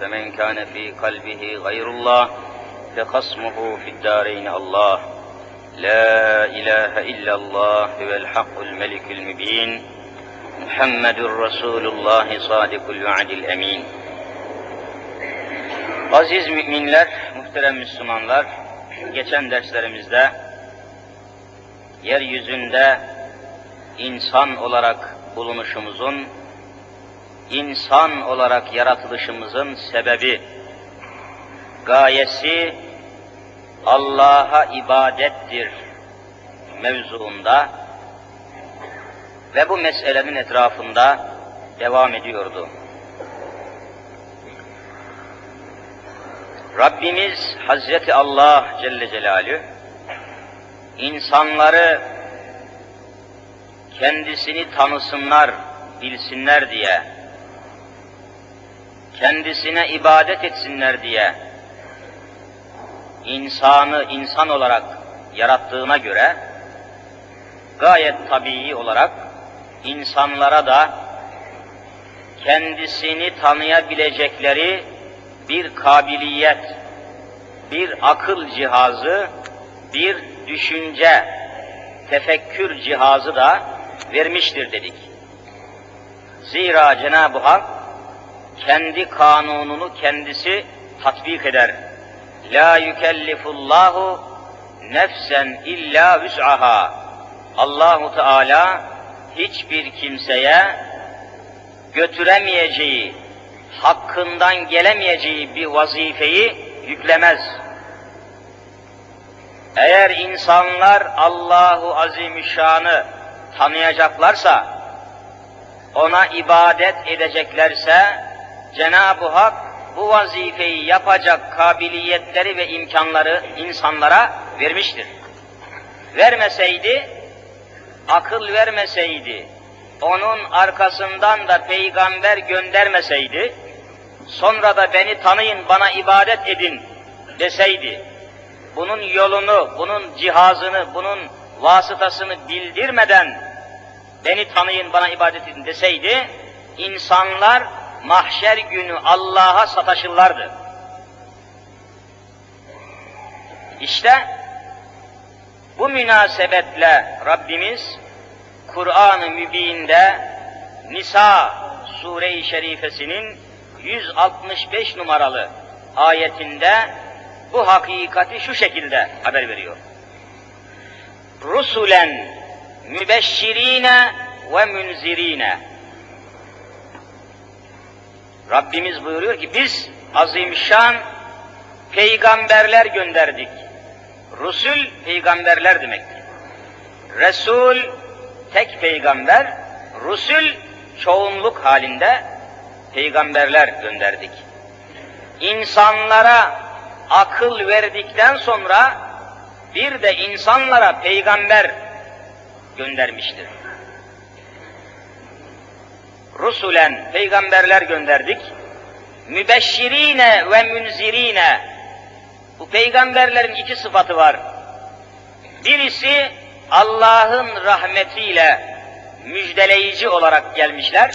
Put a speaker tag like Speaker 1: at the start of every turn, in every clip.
Speaker 1: فمن كان في قلبه غير الله فخصمه في الدارين الله لا إله إلا الله هو الحق الملك المبين محمد رسول الله صادق الوعد الأمين Aziz müminler, muhterem Müslümanlar, geçen derslerimizde yeryüzünde insan olarak bulunuşumuzun, insan olarak yaratılışımızın sebebi, gayesi Allah'a ibadettir mevzuunda ve bu meselenin etrafında devam ediyordu. Rabbimiz Hazreti Allah Celle Celalü insanları kendisini tanısınlar, bilsinler diye, kendisine ibadet etsinler diye insanı insan olarak yarattığına göre gayet tabii olarak insanlara da kendisini tanıyabilecekleri bir kabiliyet, bir akıl cihazı, bir düşünce, tefekkür cihazı da vermiştir dedik. Zira Cenab-ı Hak kendi kanununu kendisi tatbik eder. La yükellifullahu nefsen illa vüs'aha. Allahu Teala hiçbir kimseye götüremeyeceği, hakkından gelemeyeceği bir vazifeyi yüklemez. Eğer insanlar Allahu Azimüşşan'ı tanıyacaklarsa, ona ibadet edeceklerse, Cenab-ı Hak bu vazifeyi yapacak kabiliyetleri ve imkanları insanlara vermiştir. Vermeseydi, akıl vermeseydi, onun arkasından da peygamber göndermeseydi, sonra da beni tanıyın, bana ibadet edin deseydi, bunun yolunu, bunun cihazını, bunun vasıtasını bildirmeden beni tanıyın, bana ibadet edin deseydi, insanlar mahşer günü Allah'a sataşırlardı. İşte bu münasebetle Rabbimiz Kur'an-ı Mübin'de Nisa sure-i şerifesinin 165 numaralı ayetinde bu hakikati şu şekilde haber veriyor. Rusulen mübeşşirine ve münzirine. Rabbimiz buyuruyor ki biz azimşan peygamberler gönderdik. Rusul peygamberler demektir. Resul tek peygamber, Rusul çoğunluk halinde peygamberler gönderdik. İnsanlara akıl verdikten sonra bir de insanlara peygamber göndermiştir. Rusulen peygamberler gönderdik. Mübeşşirine ve münzirine bu peygamberlerin iki sıfatı var. Birisi Allah'ın rahmetiyle müjdeleyici olarak gelmişler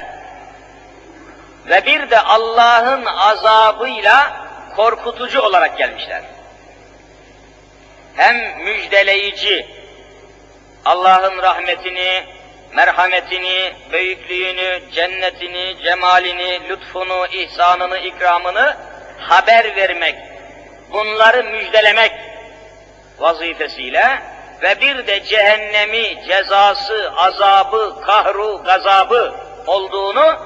Speaker 1: ve bir de Allah'ın azabıyla korkutucu olarak gelmişler. Hem müjdeleyici Allah'ın rahmetini, merhametini, büyüklüğünü, cennetini, cemalini, lütfunu, ihsanını, ikramını haber vermek, bunları müjdelemek vazifesiyle ve bir de cehennemi, cezası, azabı, kahru, gazabı olduğunu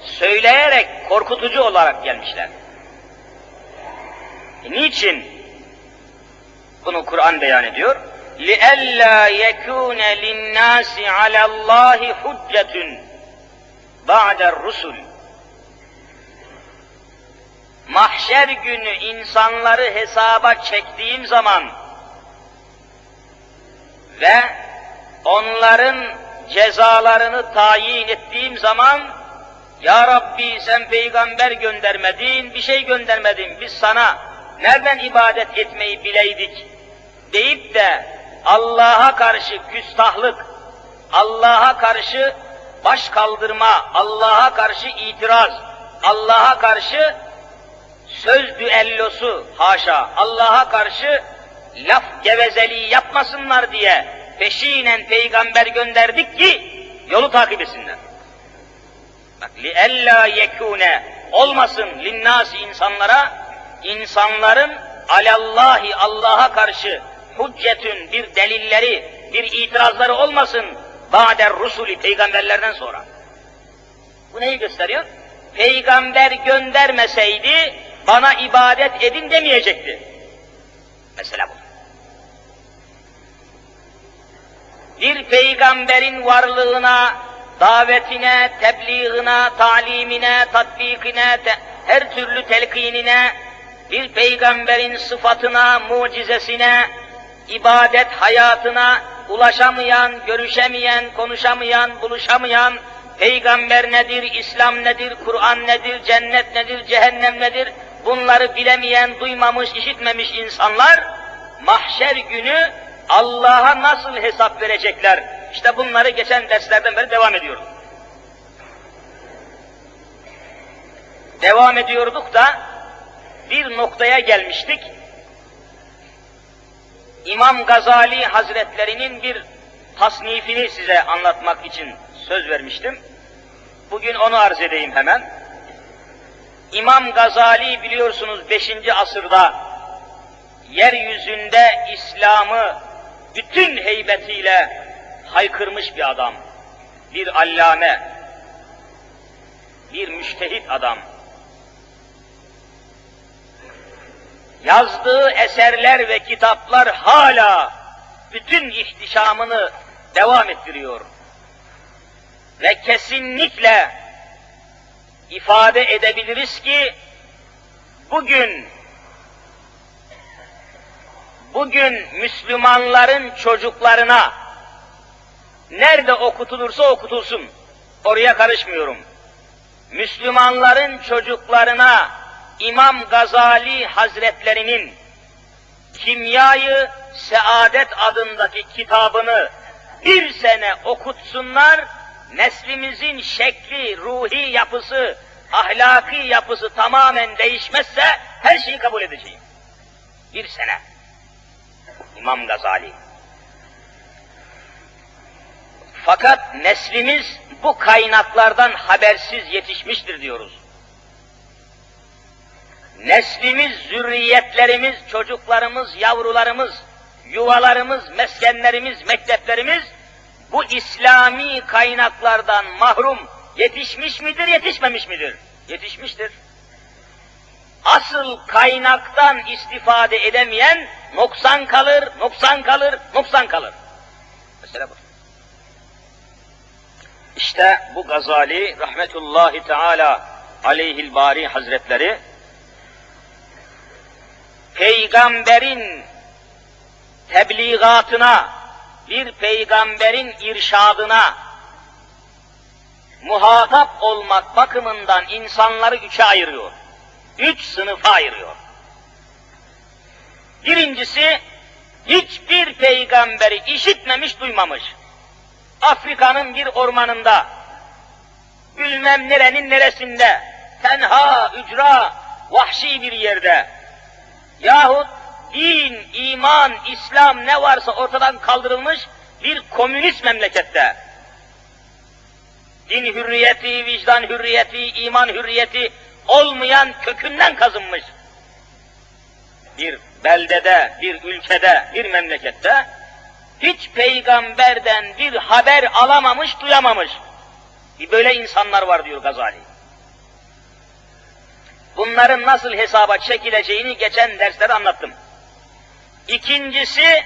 Speaker 1: söyleyerek korkutucu olarak gelmişler. E niçin? Bunu Kur'an beyan ediyor. لِأَلَّا يَكُونَ لِلنَّاسِ عَلَى اللّٰهِ حُجَّةٌ بَعْدَ الرُّسُلِ mahşer günü insanları hesaba çektiğim zaman ve onların cezalarını tayin ettiğim zaman Ya Rabbi sen peygamber göndermedin, bir şey göndermedin, biz sana nereden ibadet etmeyi bileydik deyip de Allah'a karşı küstahlık, Allah'a karşı baş kaldırma, Allah'a karşı itiraz, Allah'a karşı söz düellosu haşa, Allah'a karşı laf gevezeliği yapmasınlar diye peşinen peygamber gönderdik ki yolu takip etsinler. Bak li ella yekune olmasın linnas insanlara insanların alallahi Allah'a karşı hüccetün bir delilleri, bir itirazları olmasın ba'der rusuli peygamberlerden sonra. Bu neyi gösteriyor? Peygamber göndermeseydi bana ibadet edin demeyecekti. Mesela bu. Bir peygamberin varlığına, davetine, tebliğine, talimine, tatbikine, te her türlü telkinine, bir peygamberin sıfatına, mucizesine, ibadet hayatına ulaşamayan, görüşemeyen, konuşamayan, buluşamayan, peygamber nedir, İslam nedir, Kur'an nedir, cennet nedir, cehennem nedir, bunları bilemeyen, duymamış, işitmemiş insanlar, mahşer günü Allah'a nasıl hesap verecekler? İşte bunları geçen derslerden beri devam ediyoruz. Devam ediyorduk da bir noktaya gelmiştik. İmam Gazali Hazretlerinin bir tasnifini size anlatmak için söz vermiştim. Bugün onu arz edeyim hemen. İmam Gazali biliyorsunuz 5. asırda yeryüzünde İslam'ı bütün heybetiyle haykırmış bir adam, bir allame, bir müştehit adam. Yazdığı eserler ve kitaplar hala bütün ihtişamını devam ettiriyor. Ve kesinlikle ifade edebiliriz ki bugün bugün Müslümanların çocuklarına nerede okutulursa okutulsun, oraya karışmıyorum. Müslümanların çocuklarına İmam Gazali Hazretlerinin Kimyayı Saadet adındaki kitabını bir sene okutsunlar, neslimizin şekli, ruhi yapısı, ahlaki yapısı tamamen değişmezse her şeyi kabul edeceğim. Bir sene. İmam Gazali. Fakat neslimiz bu kaynaklardan habersiz yetişmiştir diyoruz. Neslimiz, zürriyetlerimiz, çocuklarımız, yavrularımız, yuvalarımız, meskenlerimiz, mekteplerimiz bu İslami kaynaklardan mahrum yetişmiş midir, yetişmemiş midir? Yetişmiştir. Asıl kaynaktan istifade edemeyen noksan kalır, noksan kalır, noksan kalır. Mesela bu. İşte bu Gazali rahmetullahi teala aleyhil bari hazretleri peygamberin tebliğatına, bir peygamberin irşadına muhatap olmak bakımından insanları üçe ayırıyor. Üç sınıfa ayırıyor. Birincisi, hiçbir peygamberi işitmemiş, duymamış. Afrika'nın bir ormanında, bilmem nerenin neresinde, tenha, ücra, vahşi bir yerde, yahut din, iman, İslam ne varsa ortadan kaldırılmış bir komünist memlekette, din hürriyeti, vicdan hürriyeti, iman hürriyeti olmayan kökünden kazınmış bir beldede, bir ülkede, bir memlekette hiç peygamberden bir haber alamamış, duyamamış. Böyle insanlar var diyor Gazali. Bunların nasıl hesaba çekileceğini geçen derslerde anlattım. İkincisi,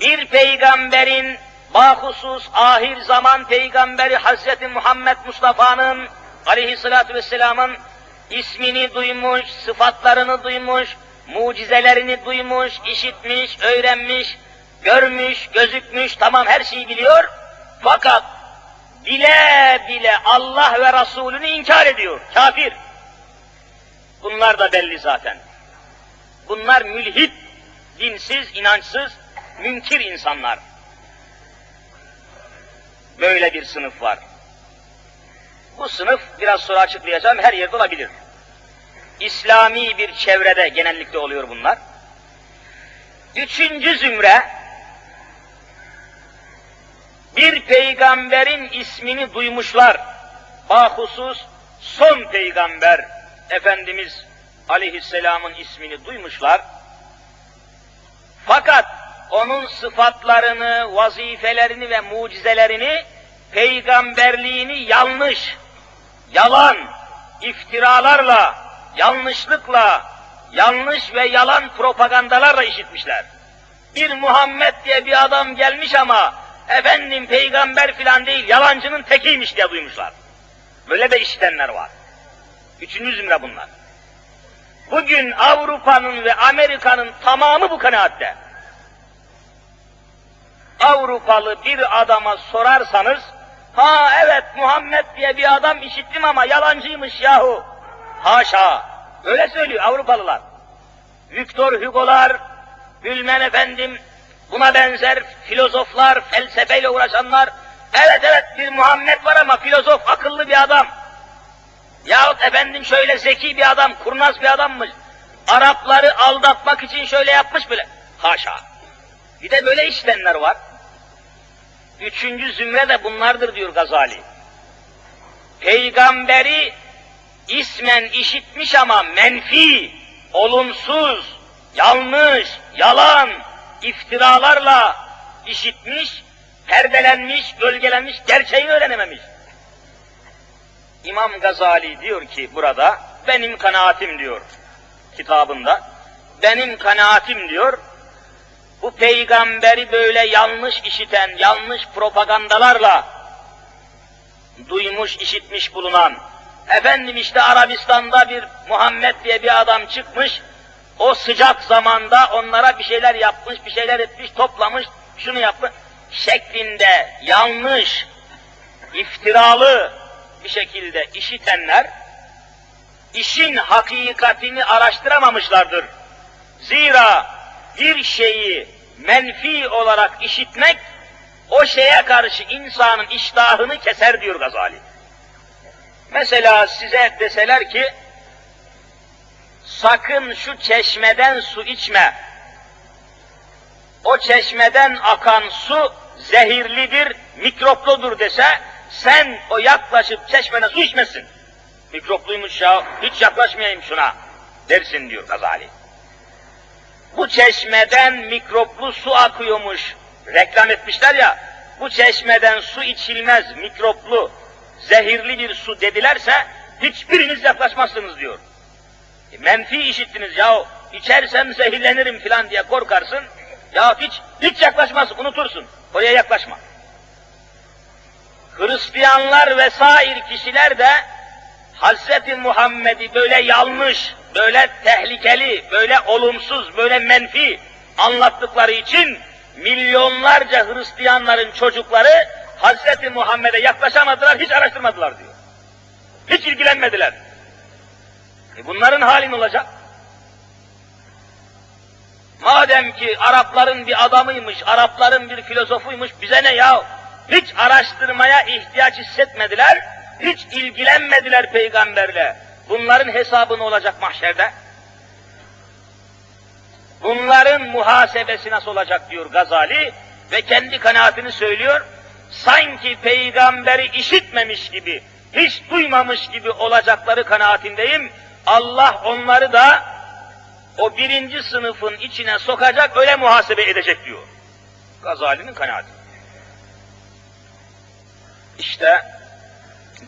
Speaker 1: bir peygamberin, bahusus ahir zaman peygamberi Hazreti Muhammed Mustafa'nın aleyhissalatü vesselamın
Speaker 2: ismini duymuş, sıfatlarını duymuş, mucizelerini duymuş, işitmiş, öğrenmiş, görmüş, gözükmüş, tamam her şeyi biliyor. Fakat bile bile Allah ve Resulünü inkar ediyor. Kafir. Bunlar da belli zaten. Bunlar mülhit, dinsiz, inançsız, münkir insanlar. Böyle bir sınıf var. Bu sınıf biraz sonra açıklayacağım her yerde olabilir. İslami bir çevrede genellikle oluyor bunlar. Üçüncü zümre bir peygamberin ismini duymuşlar. Bahusus son peygamber Efendimiz Aleyhisselam'ın ismini duymuşlar. Fakat onun sıfatlarını, vazifelerini ve mucizelerini, peygamberliğini yanlış, yalan, iftiralarla, yanlışlıkla, yanlış ve yalan propagandalarla işitmişler. Bir Muhammed diye bir adam gelmiş ama efendim peygamber filan değil, yalancının tekiymiş diye duymuşlar. Böyle de işitenler var. Üçüncü zümre bunlar. Bugün Avrupa'nın ve Amerika'nın tamamı bu kanaatte. Avrupalı bir adama sorarsanız, ha evet Muhammed diye bir adam işittim ama yalancıymış yahu. Haşa, öyle söylüyor Avrupalılar. Victor Hugo'lar, bilmem efendim, buna benzer filozoflar, felsefeyle uğraşanlar, evet evet bir Muhammed var ama filozof, akıllı bir adam. Yahut efendim şöyle zeki bir adam, kurnaz bir adammış. Arapları aldatmak için şöyle yapmış bile. Haşa. Bir de böyle işlemler var. Üçüncü zümre de bunlardır diyor Gazali. Peygamberi ismen işitmiş ama menfi, olumsuz, yanlış, yalan, iftiralarla işitmiş, perdelenmiş, gölgelenmiş, gerçeği öğrenememiş. İmam Gazali diyor ki burada, benim kanaatim diyor kitabında, benim kanaatim diyor, bu peygamberi böyle yanlış işiten, yanlış propagandalarla duymuş, işitmiş bulunan, efendim işte Arabistan'da bir Muhammed diye bir adam çıkmış, o sıcak zamanda onlara bir şeyler yapmış, bir şeyler etmiş, toplamış, şunu yapmış, şeklinde yanlış, iftiralı bir şekilde işitenler, işin hakikatini araştıramamışlardır. Zira bir şeyi menfi olarak işitmek, o şeye karşı insanın iştahını keser diyor Gazali. Mesela size deseler ki, sakın şu çeşmeden su içme. O çeşmeden akan su zehirlidir, mikropludur dese, sen o yaklaşıp çeşmene su içmesin. Mikropluymuş ya, hiç yaklaşmayayım şuna dersin diyor Gazali. Bu çeşmeden mikroplu su akıyormuş. Reklam etmişler ya, bu çeşmeden su içilmez, mikroplu, zehirli bir su dedilerse, hiçbiriniz yaklaşmazsınız diyor. E, menfi işittiniz ya, içersem zehirlenirim filan diye korkarsın, ya hiç, hiç yaklaşmaz, unutursun, oraya yaklaşma. Hristiyanlar vesair kişiler de Hazreti Muhammed'i böyle yanlış, böyle tehlikeli, böyle olumsuz, böyle menfi anlattıkları için milyonlarca Hristiyanların çocukları Hazreti Muhammed'e yaklaşamadılar, hiç araştırmadılar diyor. Hiç ilgilenmediler. E bunların hali ne olacak? Madem ki Arapların bir adamıymış, Arapların bir filozofuymuş, bize ne ya? Hiç araştırmaya ihtiyaç hissetmediler, hiç ilgilenmediler peygamberle. Bunların hesabı ne olacak mahşerde? Bunların muhasebesi nasıl olacak diyor Gazali ve kendi kanaatini söylüyor. Sanki peygamberi işitmemiş gibi, hiç duymamış gibi olacakları kanaatindeyim. Allah onları da o birinci sınıfın içine sokacak, öyle muhasebe edecek diyor. Gazali'nin kanaati. İşte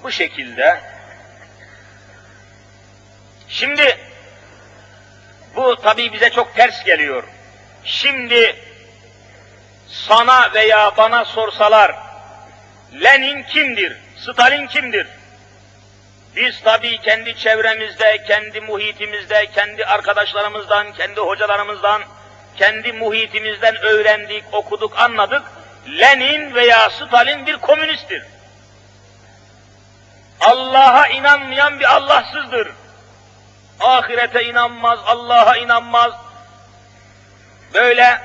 Speaker 2: bu şekilde şimdi bu tabi bize çok ters geliyor. Şimdi sana veya bana sorsalar Lenin kimdir? Stalin kimdir? Biz tabii kendi çevremizde, kendi muhitimizde, kendi arkadaşlarımızdan, kendi hocalarımızdan, kendi muhitimizden öğrendik, okuduk, anladık. Lenin veya Stalin bir komünisttir. Allah'a inanmayan bir Allahsızdır. Ahirete inanmaz, Allah'a inanmaz. Böyle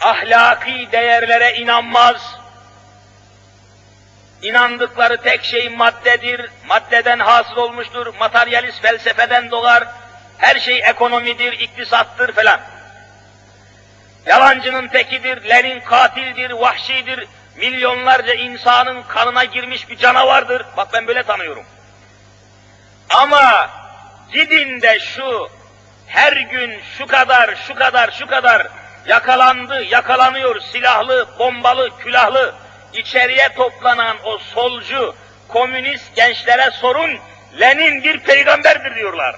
Speaker 2: ahlaki değerlere inanmaz. İnandıkları tek şey maddedir, maddeden hasıl olmuştur, materyalist felsefeden doğar, her şey ekonomidir, iktisattır falan. Yalancının tekidir, Lenin katildir, vahşidir, milyonlarca insanın kanına girmiş bir canavardır. Bak ben böyle tanıyorum. Ama gidin de şu her gün şu kadar, şu kadar, şu kadar yakalandı, yakalanıyor silahlı, bombalı, külahlı içeriye toplanan o solcu, komünist gençlere sorun, Lenin bir peygamberdir diyorlar.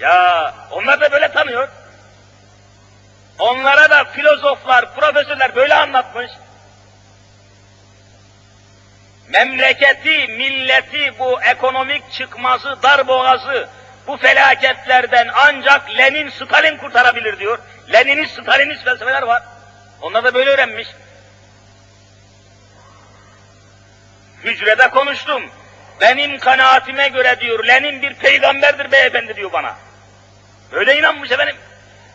Speaker 2: Ya onlar da böyle tanıyor. Onlara da filozoflar, profesörler böyle anlatmış. Memleketi, milleti bu ekonomik çıkmazı, darboğazı, bu felaketlerden ancak Lenin, Stalin kurtarabilir diyor. Leninist, Stalinist felsefeler var. Onlar da böyle öğrenmiş. Hücrede konuştum. Benim kanaatime göre diyor, Lenin bir peygamberdir beyefendi diyor bana. Öyle inanmış efendim.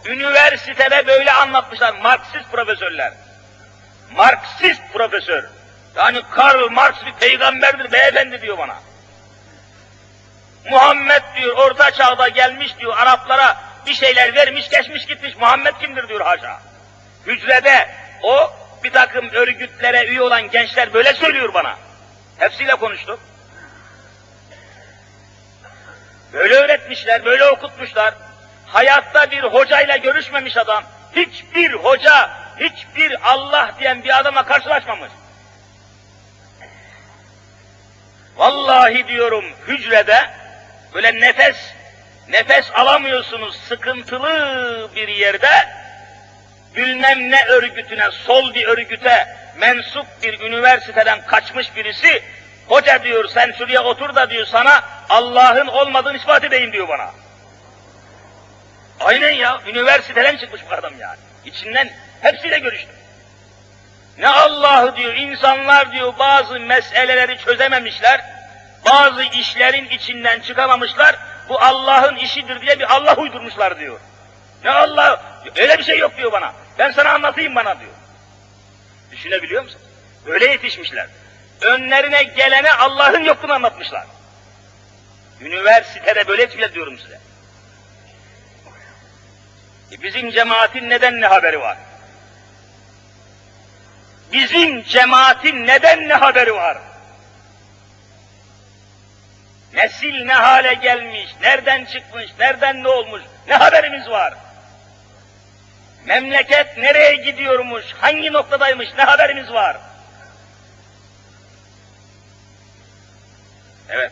Speaker 2: Üniversitede böyle anlatmışlar Marksist profesörler. Marksist profesör. Yani Karl Marx bir peygamberdir beyefendi diyor bana. Muhammed diyor orta çağda gelmiş diyor Araplara bir şeyler vermiş geçmiş gitmiş. Muhammed kimdir diyor haşa. Hücrede o bir takım örgütlere üye olan gençler böyle söylüyor bana. Hepsiyle konuştum. Böyle öğretmişler, böyle okutmuşlar. Hayatta bir hocayla görüşmemiş adam. Hiçbir hoca, hiçbir Allah diyen bir adama karşılaşmamış. Vallahi diyorum hücrede böyle nefes nefes alamıyorsunuz sıkıntılı bir yerde bilmem ne örgütüne, sol bir örgüte mensup bir üniversiteden kaçmış birisi hoca diyor sen şuraya otur da diyor sana Allah'ın olmadığını ispat edeyim diyor bana. Aynen ya, üniversiteden çıkmış bu adam yani. İçinden hepsiyle görüştüm. Ne Allah'ı diyor, insanlar diyor bazı meseleleri çözememişler, bazı işlerin içinden çıkamamışlar, bu Allah'ın işidir diye bir Allah uydurmuşlar diyor. Ne Allah, öyle bir şey yok diyor bana, ben sana anlatayım bana diyor. Düşünebiliyor musun? Öyle yetişmişler. Önlerine gelene Allah'ın yokluğunu anlatmışlar. Üniversitede böyle yetişmişler diyorum size. E bizim cemaatin neden ne haberi var? Bizim cemaatin neden ne haberi var? Nesil ne hale gelmiş, nereden çıkmış, nereden ne olmuş, ne haberimiz var? Memleket nereye gidiyormuş, hangi noktadaymış, ne haberimiz var? Evet.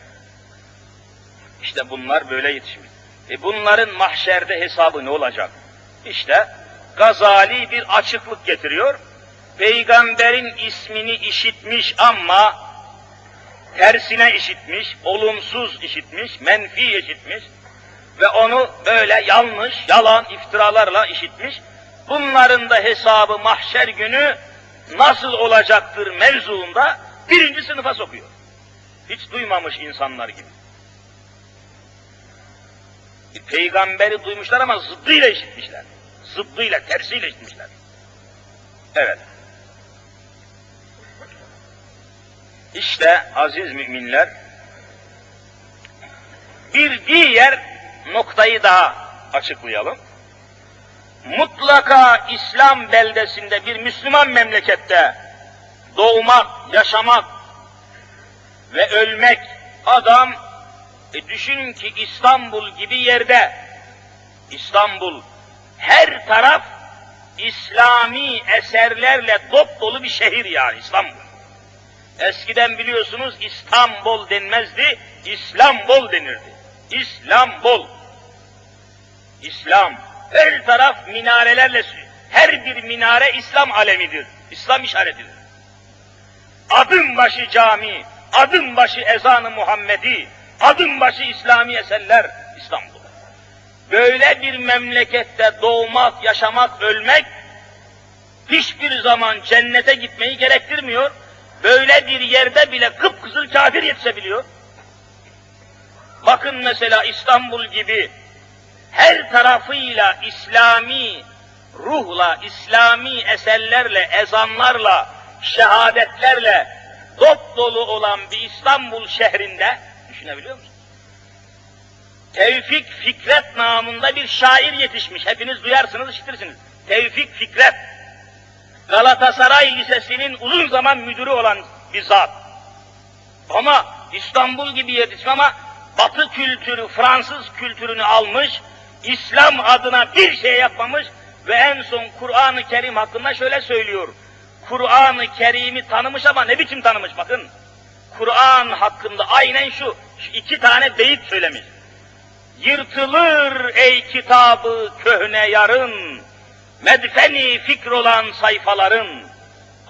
Speaker 2: İşte bunlar böyle yetişmiş. E bunların mahşerde hesabı ne olacak? İşte Gazali bir açıklık getiriyor. Peygamberin ismini işitmiş ama tersine işitmiş, olumsuz işitmiş, menfi işitmiş ve onu böyle yanlış, yalan iftiralarla işitmiş. Bunların da hesabı mahşer günü nasıl olacaktır mevzuunda birinci sınıfa sokuyor. Hiç duymamış insanlar gibi. Peygamberi duymuşlar ama zıddıyla işitmişler. Zıddıyla, tersiyle işitmişler. Evet. İşte aziz müminler, bir diğer noktayı daha açıklayalım. Mutlaka İslam beldesinde bir Müslüman memlekette doğmak, yaşamak ve ölmek adam e düşünün ki İstanbul gibi yerde İstanbul her taraf İslami eserlerle dop dolu bir şehir yani İstanbul. Eskiden biliyorsunuz İstanbul denmezdi, İslambol denirdi. İslambol. İslam. Her taraf minarelerle, her bir minare İslam alemidir. İslam işaretidir. Adım başı cami, adım başı ezanı Muhammedi, adım başı İslami eserler İstanbul. Böyle bir memlekette doğmak, yaşamak, ölmek hiçbir zaman cennete gitmeyi gerektirmiyor. Böyle bir yerde bile kıpkızıl kafir yetişebiliyor. Bakın mesela İstanbul gibi her tarafıyla İslami ruhla, İslami eserlerle, ezanlarla, şehadetlerle dop dolu olan bir İstanbul şehrinde düşünebiliyor musunuz? Tevfik Fikret namında bir şair yetişmiş. Hepiniz duyarsınız, işitirsiniz. Tevfik Fikret. Galatasaray Lisesi'nin uzun zaman müdürü olan bir zat. Ama İstanbul gibi yetişmiş ama Batı kültürü, Fransız kültürünü almış, İslam adına bir şey yapmamış ve en son Kur'an-ı Kerim hakkında şöyle söylüyor. Kur'an-ı Kerim'i tanımış ama ne biçim tanımış bakın. Kur'an hakkında aynen şu, şu iki tane beyit söylemiş. Yırtılır ey kitabı köhne yarın, medfeni fikr olan sayfaların.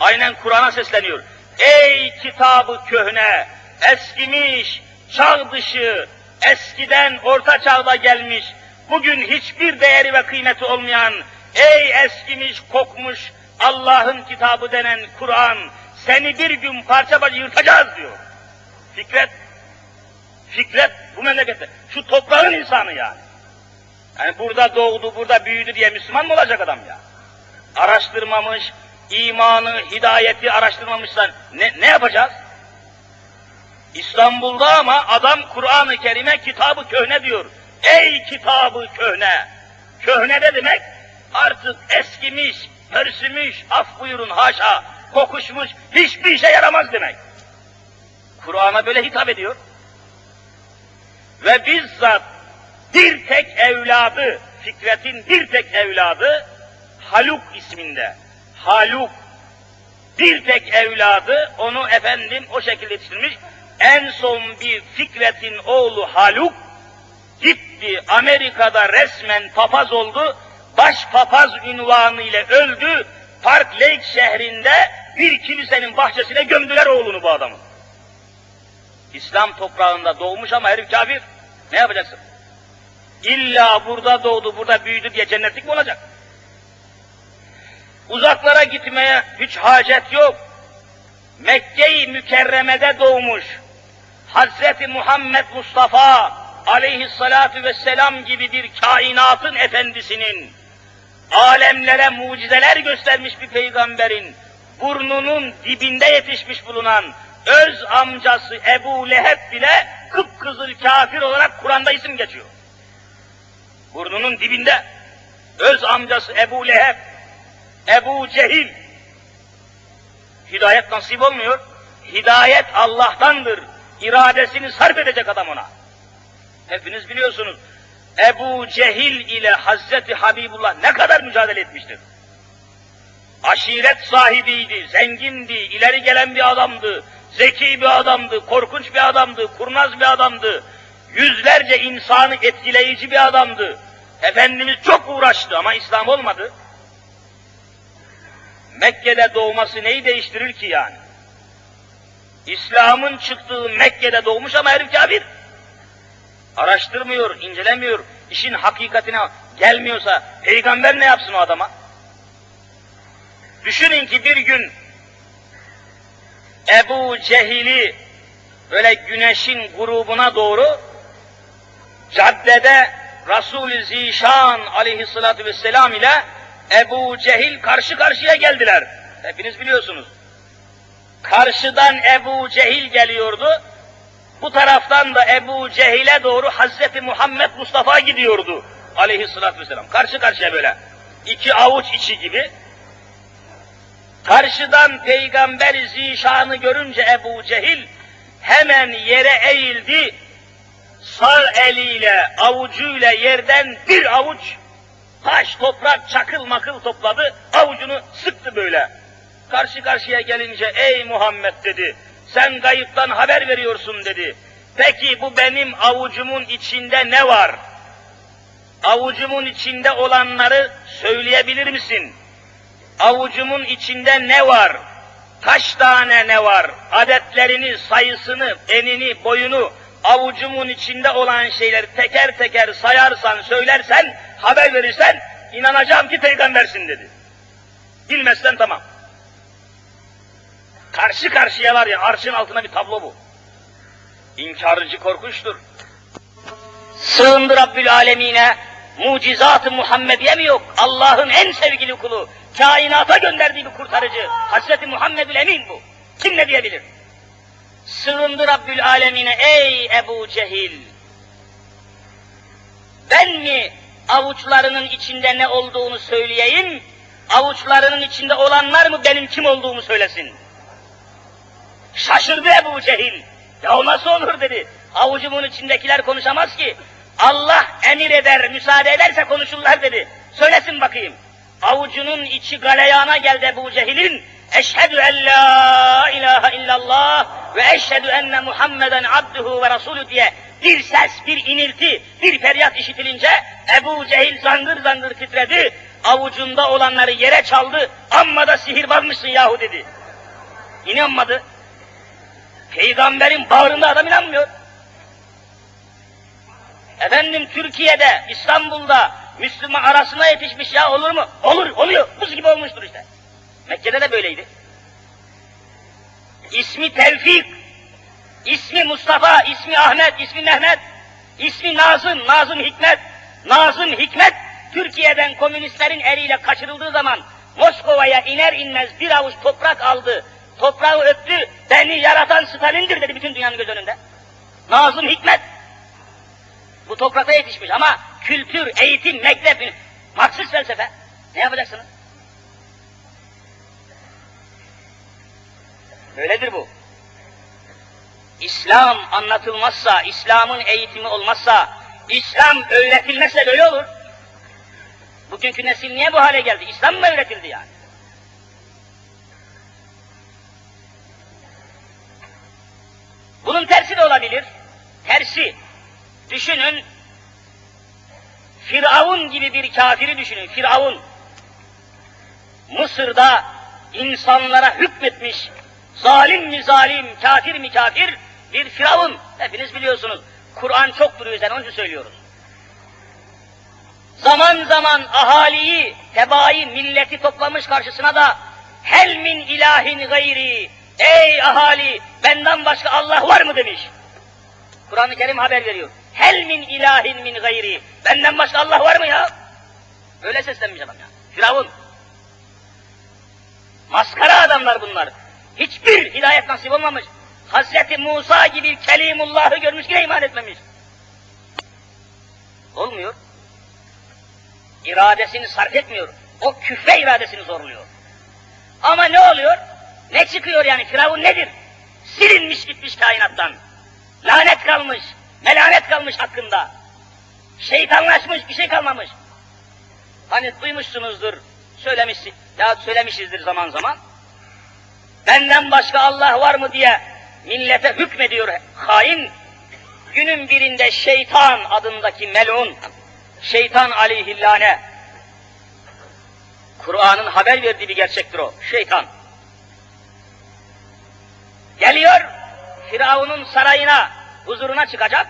Speaker 2: Aynen Kur'an'a sesleniyor. Ey kitabı köhne, eskimiş, çağ dışı, eskiden orta çağda gelmiş, bugün hiçbir değeri ve kıymeti olmayan, ey eskimiş, kokmuş Allah'ın kitabı denen Kur'an, seni bir gün parça parça yırtacağız diyor. Fikret, Fikret bu memlekette, şu toprağın insanı yani. Yani burada doğdu, burada büyüdü diye Müslüman mı olacak adam ya? Araştırmamış, imanı, hidayeti araştırmamışsan ne, ne yapacağız? İstanbul'da ama adam Kur'an-ı Kerim'e kitabı köhne diyor. Ey kitabı köhne! Köhne de demek artık eskimiş, pörsümüş, af buyurun haşa, kokuşmuş, hiçbir işe yaramaz demek. Kur'an'a böyle hitap ediyor. Ve bizzat bir tek evladı, Fikret'in bir tek evladı Haluk isminde. Haluk bir tek evladı onu efendim o şekilde yetiştirmiş. En son bir Fikret'in oğlu Haluk gitti Amerika'da resmen papaz oldu. Baş papaz ünvanı ile öldü. Park Lake şehrinde bir kilisenin bahçesine gömdüler oğlunu bu adamın. İslam toprağında doğmuş ama herif kafir. Ne yapacaksın? İlla burada doğdu, burada büyüdü diye cennetlik mi olacak? Uzaklara gitmeye hiç hacet yok. Mekke-i Mükerreme'de doğmuş. Hazreti Muhammed Mustafa aleyhissalatu vesselam gibi bir kainatın efendisinin alemlere mucizeler göstermiş bir peygamberin burnunun dibinde yetişmiş bulunan öz amcası Ebu Leheb bile kıpkızıl kafir olarak Kur'an'da isim geçiyor. Burnunun dibinde öz amcası Ebu Leheb, Ebu Cehil. Hidayet nasip olmuyor. Hidayet Allah'tandır. İradesini sarf edecek adam ona. Hepiniz biliyorsunuz. Ebu Cehil ile Hazreti Habibullah ne kadar mücadele etmiştir. Aşiret sahibiydi, zengindi, ileri gelen bir adamdı, zeki bir adamdı, korkunç bir adamdı, kurnaz bir adamdı, yüzlerce insanı etkileyici bir adamdı. Efendimiz çok uğraştı ama İslam olmadı. Mekke'de doğması neyi değiştirir ki yani? İslam'ın çıktığı Mekke'de doğmuş ama herif kafir. Araştırmıyor, incelemiyor, işin hakikatine gelmiyorsa peygamber ne yapsın o adama? Düşünün ki bir gün Ebu Cehil'i böyle güneşin grubuna doğru caddede Resul-i Zişan aleyhissalatü vesselam ile Ebu Cehil karşı karşıya geldiler. Hepiniz biliyorsunuz. Karşıdan Ebu Cehil geliyordu. Bu taraftan da Ebu Cehil'e doğru Hazreti Muhammed Mustafa gidiyordu. Aleyhissalatü vesselam. Karşı karşıya böyle. iki avuç içi gibi. Karşıdan Peygamber Zişan'ı görünce Ebu Cehil hemen yere eğildi. Sağ eliyle, avucuyla yerden bir avuç taş, toprak, çakıl makıl topladı, avucunu sıktı böyle. Karşı karşıya gelince, ey Muhammed dedi, sen kayıptan haber veriyorsun dedi. Peki bu benim avucumun içinde ne var? Avucumun içinde olanları söyleyebilir misin? Avucumun içinde ne var? Kaç tane ne var? Adetlerini, sayısını, enini, boyunu avucumun içinde olan şeyleri teker teker sayarsan, söylersen, haber verirsen, inanacağım ki peygambersin dedi. Bilmezsen tamam. Karşı karşıyalar ya, arşın altına bir tablo bu. İnkarcı korkunçtur. Sığındı Rabbül Alemine, mucizat-ı Muhammediye mi yok? Allah'ın en sevgili kulu, kainata gönderdiği bir kurtarıcı. Hazreti Muhammedül Emin bu. Kim ne diyebilir? Sığındı Rabbül Alemine ey Ebu Cehil. Ben mi avuçlarının içinde ne olduğunu söyleyeyim, avuçlarının içinde olanlar mı benim kim olduğumu söylesin? Şaşırdı Ebu Cehil. Ya nasıl olur dedi. Avucumun içindekiler konuşamaz ki. Allah emir eder, müsaade ederse konuşurlar dedi. Söylesin bakayım. Avucunun içi galeyana geldi Ebu Cehil'in. Eşhedü en la ilahe illallah ve eşhedü enne Muhammeden abduhu ve rasulü diye bir ses, bir inilti, bir feryat işitilince Ebu Cehil zangır zangır titredi. Avucunda olanları yere çaldı. Amma da sihirbazmışsın yahu dedi. İnanmadı. Peygamberin bağrında adam inanmıyor. Efendim Türkiye'de, İstanbul'da Müslüman arasına yetişmiş ya olur mu? Olur, oluyor. Buz gibi olmuştur işte. Mekke'de de böyleydi. İsmi Tevfik, ismi Mustafa, ismi Ahmet, ismi Mehmet, ismi Nazım, Nazım Hikmet, Nazım Hikmet, Türkiye'den komünistlerin eliyle kaçırıldığı zaman Moskova'ya iner inmez bir avuç toprak aldı, toprağı öptü, beni yaratan Stalin'dir dedi bütün dünyanın göz önünde. Nazım Hikmet, bu toprakta yetişmiş ama kültür, eğitim, mektep, Marksist felsefe. Ne yapacaksınız? Böyledir bu. İslam anlatılmazsa, İslam'ın eğitimi olmazsa, İslam öğretilmezse böyle olur. Bugünkü nesil niye bu hale geldi? İslam mı öğretildi yani? Bunun tersi de olabilir. Tersi. Düşünün, Firavun gibi bir kafiri düşünün, Firavun. Mısır'da insanlara hükmetmiş, zalim mi zalim, kafir mi kafir, bir Firavun. Hepiniz biliyorsunuz. Kur'an çok duruyor üzerine, onun için söylüyoruz. Zaman zaman ahaliyi, tebaayı, milleti toplamış karşısına da hel min ilahin gayri, ey ahali, benden başka Allah var mı demiş. Kur'an-ı Kerim haber veriyor. Hel min ilahin min gayri. Benden başka Allah var mı ya? Öyle seslenmiş adam ya. Firavun. Maskara adamlar bunlar. Hiçbir hidayet nasip olmamış. Hazreti Musa gibi Kelimullah'ı görmüş yine iman etmemiş. Olmuyor. İradesini sarf etmiyor. O küfre iradesini zorluyor. Ama ne oluyor? Ne çıkıyor yani? Firavun nedir? Silinmiş gitmiş kainattan. Lanet kalmış, melanet kalmış hakkında. Şeytanlaşmış, bir şey kalmamış. Hani duymuşsunuzdur, söylemişsin, ya söylemişizdir zaman zaman. Benden başka Allah var mı diye millete hükmediyor hain. Günün birinde şeytan adındaki melun, şeytan aleyhillâne, Kur'an'ın haber verdiği bir gerçektir o, şeytan. Geliyor, Firavun'un sarayına, huzuruna çıkacak.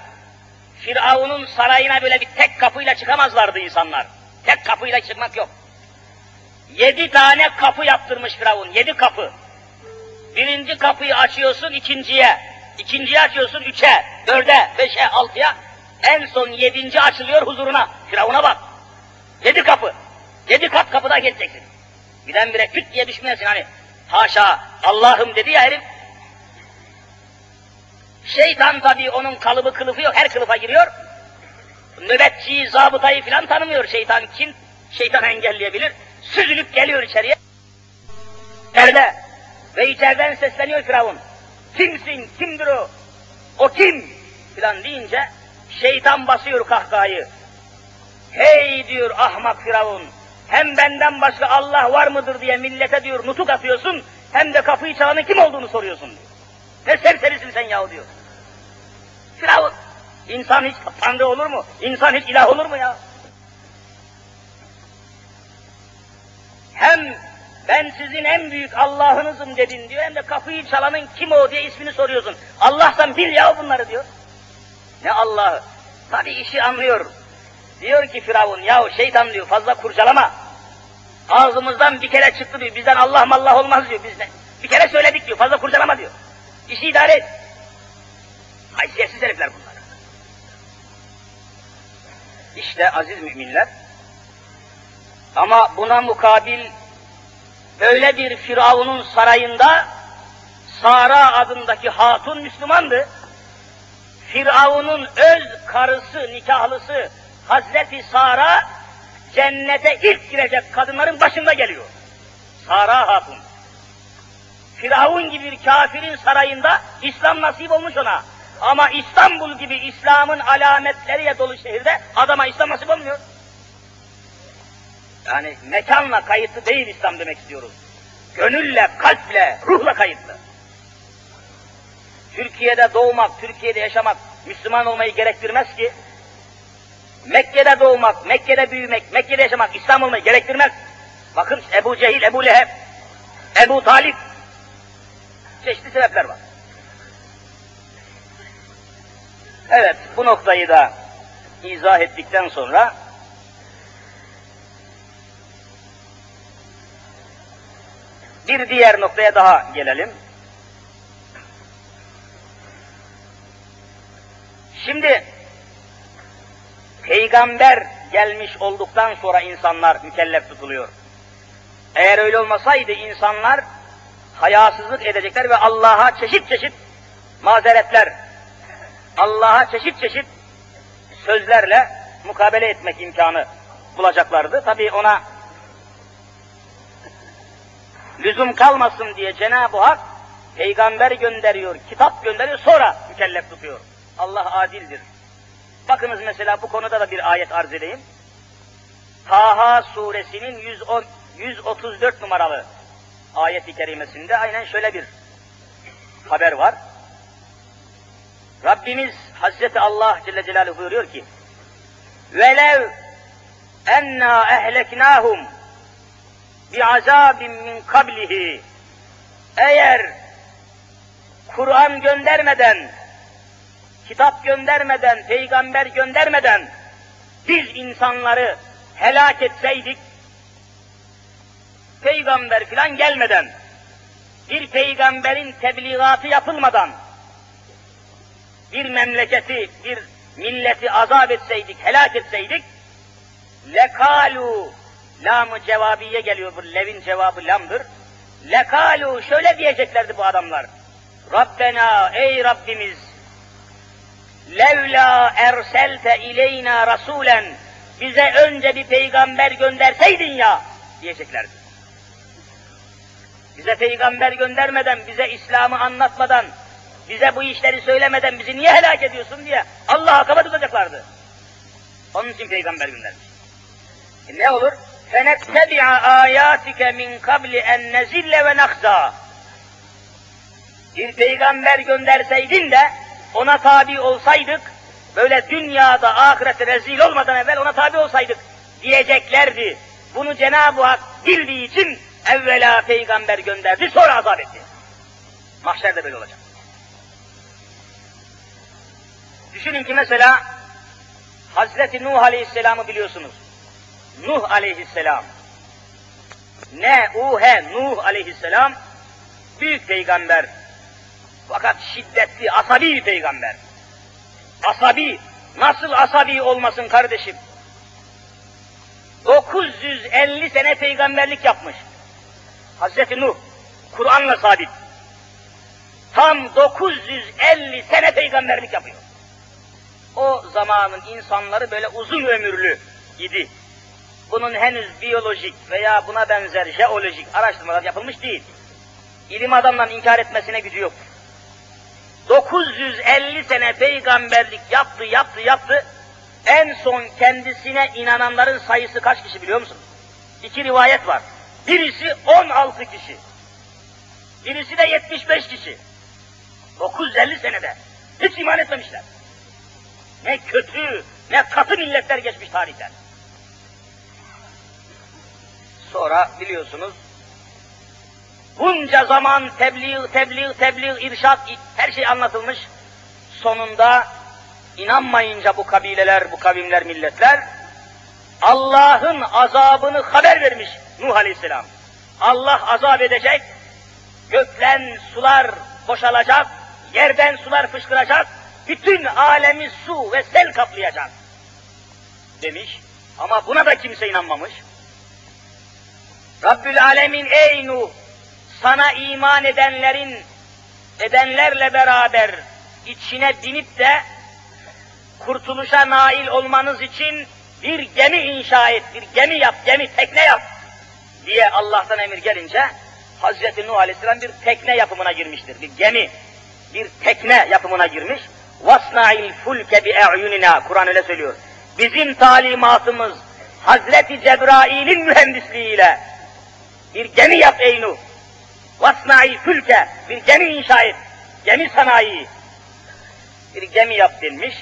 Speaker 2: Firavun'un sarayına böyle bir tek kapıyla çıkamazlardı insanlar. Tek kapıyla çıkmak yok. Yedi tane kapı yaptırmış Firavun, yedi kapı. Birinci kapıyı açıyorsun ikinciye, ikinciyi açıyorsun üçe, dörde, beşe, altıya. En son yedinci açılıyor huzuruna. Firavun'a bak. Yedi kapı. Yedi kat kapıda geçeceksin. Birdenbire küt diye düşmeyesin hani. Haşa Allah'ım dedi ya herif. Şeytan tabii onun kalıbı kılıfı yok, her kılıfa giriyor. Nöbetçiyi, zabıtayı filan tanımıyor şeytan kim? Şeytan engelleyebilir. Süzülüp geliyor içeriye. Nerede? Ve içeriden sesleniyor Firavun. Kimsin, kimdir o? O kim? Filan deyince şeytan basıyor kahkahayı. Hey diyor ahmak Firavun. Hem benden başka Allah var mıdır diye millete diyor nutuk atıyorsun. Hem de kapıyı çalanın kim olduğunu soruyorsun diyor. Ne serserisin sen yahu diyor. Firavun. İnsan hiç tanrı olur mu? İnsan hiç ilah olur mu ya? Hem ben sizin en büyük Allah'ınızım dedin diyor, hem de kapıyı çalanın kim o diye ismini soruyorsun. Allah'tan bil ya bunları diyor. Ne Allah'ı? Tabi işi anlıyor. Diyor ki Firavun, yahu şeytan diyor fazla kurcalama. Ağzımızdan bir kere çıktı diyor, bizden Allah mallah olmaz diyor. Biz ne? Bir kere söyledik diyor, fazla kurcalama diyor. İşi idare et. Haysiyetsiz herifler bunlar. İşte aziz müminler, ama buna mukabil öyle bir Firavun'un sarayında Sara adındaki hatun Müslümandı. Firavun'un öz karısı, nikahlısı Hazreti Sara cennete ilk girecek kadınların başında geliyor. Sara hatun. Firavun gibi bir kafirin sarayında İslam nasip olmuş ona. Ama İstanbul gibi İslam'ın alametleriyle dolu şehirde adama İslam nasip olmuyor. Yani mekanla kayıtlı değil İslam demek istiyoruz. Gönülle, kalple, ruhla kayıtlı. Türkiye'de doğmak, Türkiye'de yaşamak Müslüman olmayı gerektirmez ki. Mekke'de doğmak, Mekke'de büyümek, Mekke'de yaşamak İslam olmayı gerektirmez. Bakın Ebu Cehil, Ebu Leheb, Ebu Talip çeşitli sebepler var. Evet, bu noktayı da izah ettikten sonra bir diğer noktaya daha gelelim. Şimdi peygamber gelmiş olduktan sonra insanlar mükellef tutuluyor. Eğer öyle olmasaydı insanlar hayasızlık edecekler ve Allah'a çeşit çeşit mazeretler, Allah'a çeşit çeşit sözlerle mukabele etmek imkanı bulacaklardı. Tabi ona lüzum kalmasın diye Cenab-ı Hak peygamber gönderiyor, kitap gönderiyor, sonra mükellef tutuyor. Allah adildir. Bakınız mesela bu konuda da bir ayet arz edeyim. Taha suresinin 110, 134 numaralı ayet-i kerimesinde aynen şöyle bir haber var. Rabbimiz Hazreti Allah Celle Celaluhu buyuruyor ki velev enna ehleknahum bi azabin min kablihi. Eğer Kur'an göndermeden kitap göndermeden, peygamber göndermeden biz insanları helak etseydik, peygamber filan gelmeden, bir peygamberin tebliğatı yapılmadan, bir memleketi, bir milleti azap etseydik, helak etseydik, lekalu, lamı cevabiye geliyor, bu levin cevabı lamdır. Lekalu, şöyle diyeceklerdi bu adamlar. Rabbena, ey Rabbimiz, levla erselte ileyna rasulen, bize önce bir peygamber gönderseydin ya, diyeceklerdi. Bize peygamber göndermeden, bize İslam'ı anlatmadan, bize bu işleri söylemeden bizi niye helak ediyorsun diye Allah'a kafa tutacaklardı. Onun için peygamber göndermiş. E ne olur? فَنَتَّبِعَ آيَاتِكَ مِنْ قَبْلِ اَنْ نَزِلَّ وَنَخْزَى Bir peygamber gönderseydin de ona tabi olsaydık, böyle dünyada ahirete rezil olmadan evvel ona tabi olsaydık diyeceklerdi. Bunu Cenab-ı Hak bildiği için evvela peygamber gönderdi, sonra azap etti. Mahşerde böyle olacak. Düşünün ki mesela Hazreti Nuh Aleyhisselam'ı biliyorsunuz. Nuh Aleyhisselam. Ne uhe Nuh Aleyhisselam büyük peygamber. Fakat şiddetli, asabi bir peygamber. Asabi, nasıl asabi olmasın kardeşim? 950 sene peygamberlik yapmış. Hazreti Nuh, Kur'an'la sabit. Tam 950 sene peygamberlik yapıyor. O zamanın insanları böyle uzun ömürlü idi. Bunun henüz biyolojik veya buna benzer jeolojik araştırmalar yapılmış değil. İlim adamların inkar etmesine gücü yok. 950 sene peygamberlik yaptı, yaptı, yaptı. En son kendisine inananların sayısı kaç kişi biliyor musun? İki rivayet var. Birisi 16 kişi. Birisi de 75 kişi. 950 senede. Hiç iman etmemişler. Ne kötü, ne katı milletler geçmiş tarihten. Sonra biliyorsunuz bunca zaman tebliğ, tebliğ, tebliğ, irşat, her şey anlatılmış. Sonunda inanmayınca bu kabileler, bu kavimler, milletler Allah'ın azabını haber vermiş Nuh Aleyhisselam. Allah azap edecek, gökten sular boşalacak, yerden sular fışkıracak, bütün alemi su ve sel kaplayacak demiş. Ama buna da kimse inanmamış. Rabbül Alemin ey Nuh, sana iman edenlerin, edenlerle beraber içine binip de kurtuluşa nail olmanız için bir gemi inşa et, bir gemi yap, gemi, tekne yap diye Allah'tan emir gelince Hazreti Nuh Aleyhisselam bir tekne yapımına girmiştir. Bir gemi, bir tekne yapımına girmiş. وَاسْنَعِ الْفُلْكَ بِاَعْيُنِنَا Kur'an öyle söylüyor. Bizim talimatımız Hazreti Cebrail'in mühendisliğiyle bir gemi yap ey Nuh. Vasnai fülke, bir gemi inşa et. Gemi sanayi. Bir gemi yap denmiş.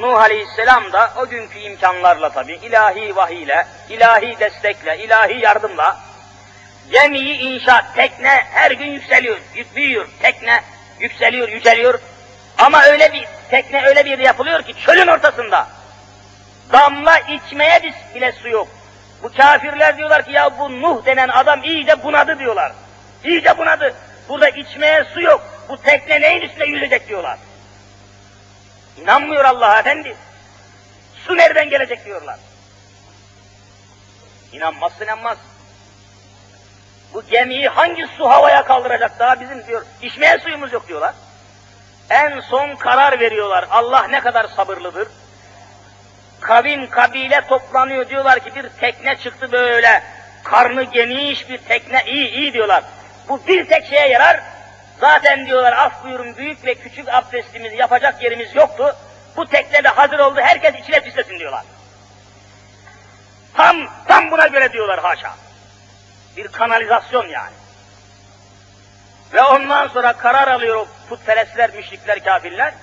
Speaker 2: Nuh Aleyhisselam da o günkü imkanlarla tabi ilahi vahiyle, ilahi destekle, ilahi yardımla gemiyi inşa, tekne her gün yükseliyor, büyüyor, tekne yükseliyor, yüceliyor. Ama öyle bir tekne öyle bir yerde yapılıyor ki çölün ortasında damla içmeye bile su yok. Bu kafirler diyorlar ki ya bu Nuh denen adam iyice bunadı diyorlar. İyice bunadı. Burada içmeye su yok. Bu tekne neyin üstünde yüzecek diyorlar. İnanmıyor Allah efendi. Su nereden gelecek diyorlar. İnanmazsın inanmaz. Bu gemiyi hangi su havaya kaldıracak daha bizim diyor. İçmeye suyumuz yok diyorlar. En son karar veriyorlar. Allah ne kadar sabırlıdır. Kavim kabile toplanıyor diyorlar ki bir tekne çıktı böyle. Karnı geniş bir tekne iyi iyi diyorlar. Bu bir tek şeye yarar. Zaten diyorlar af buyurun büyük ve küçük abdestimizi yapacak yerimiz yoktu. Bu tekne de hazır oldu herkes içine pislesin diyorlar. Tam, tam buna göre diyorlar haşa. Bir kanalizasyon yani. Ve ondan sonra karar alıyor o putperestler, müşrikler, kafirler.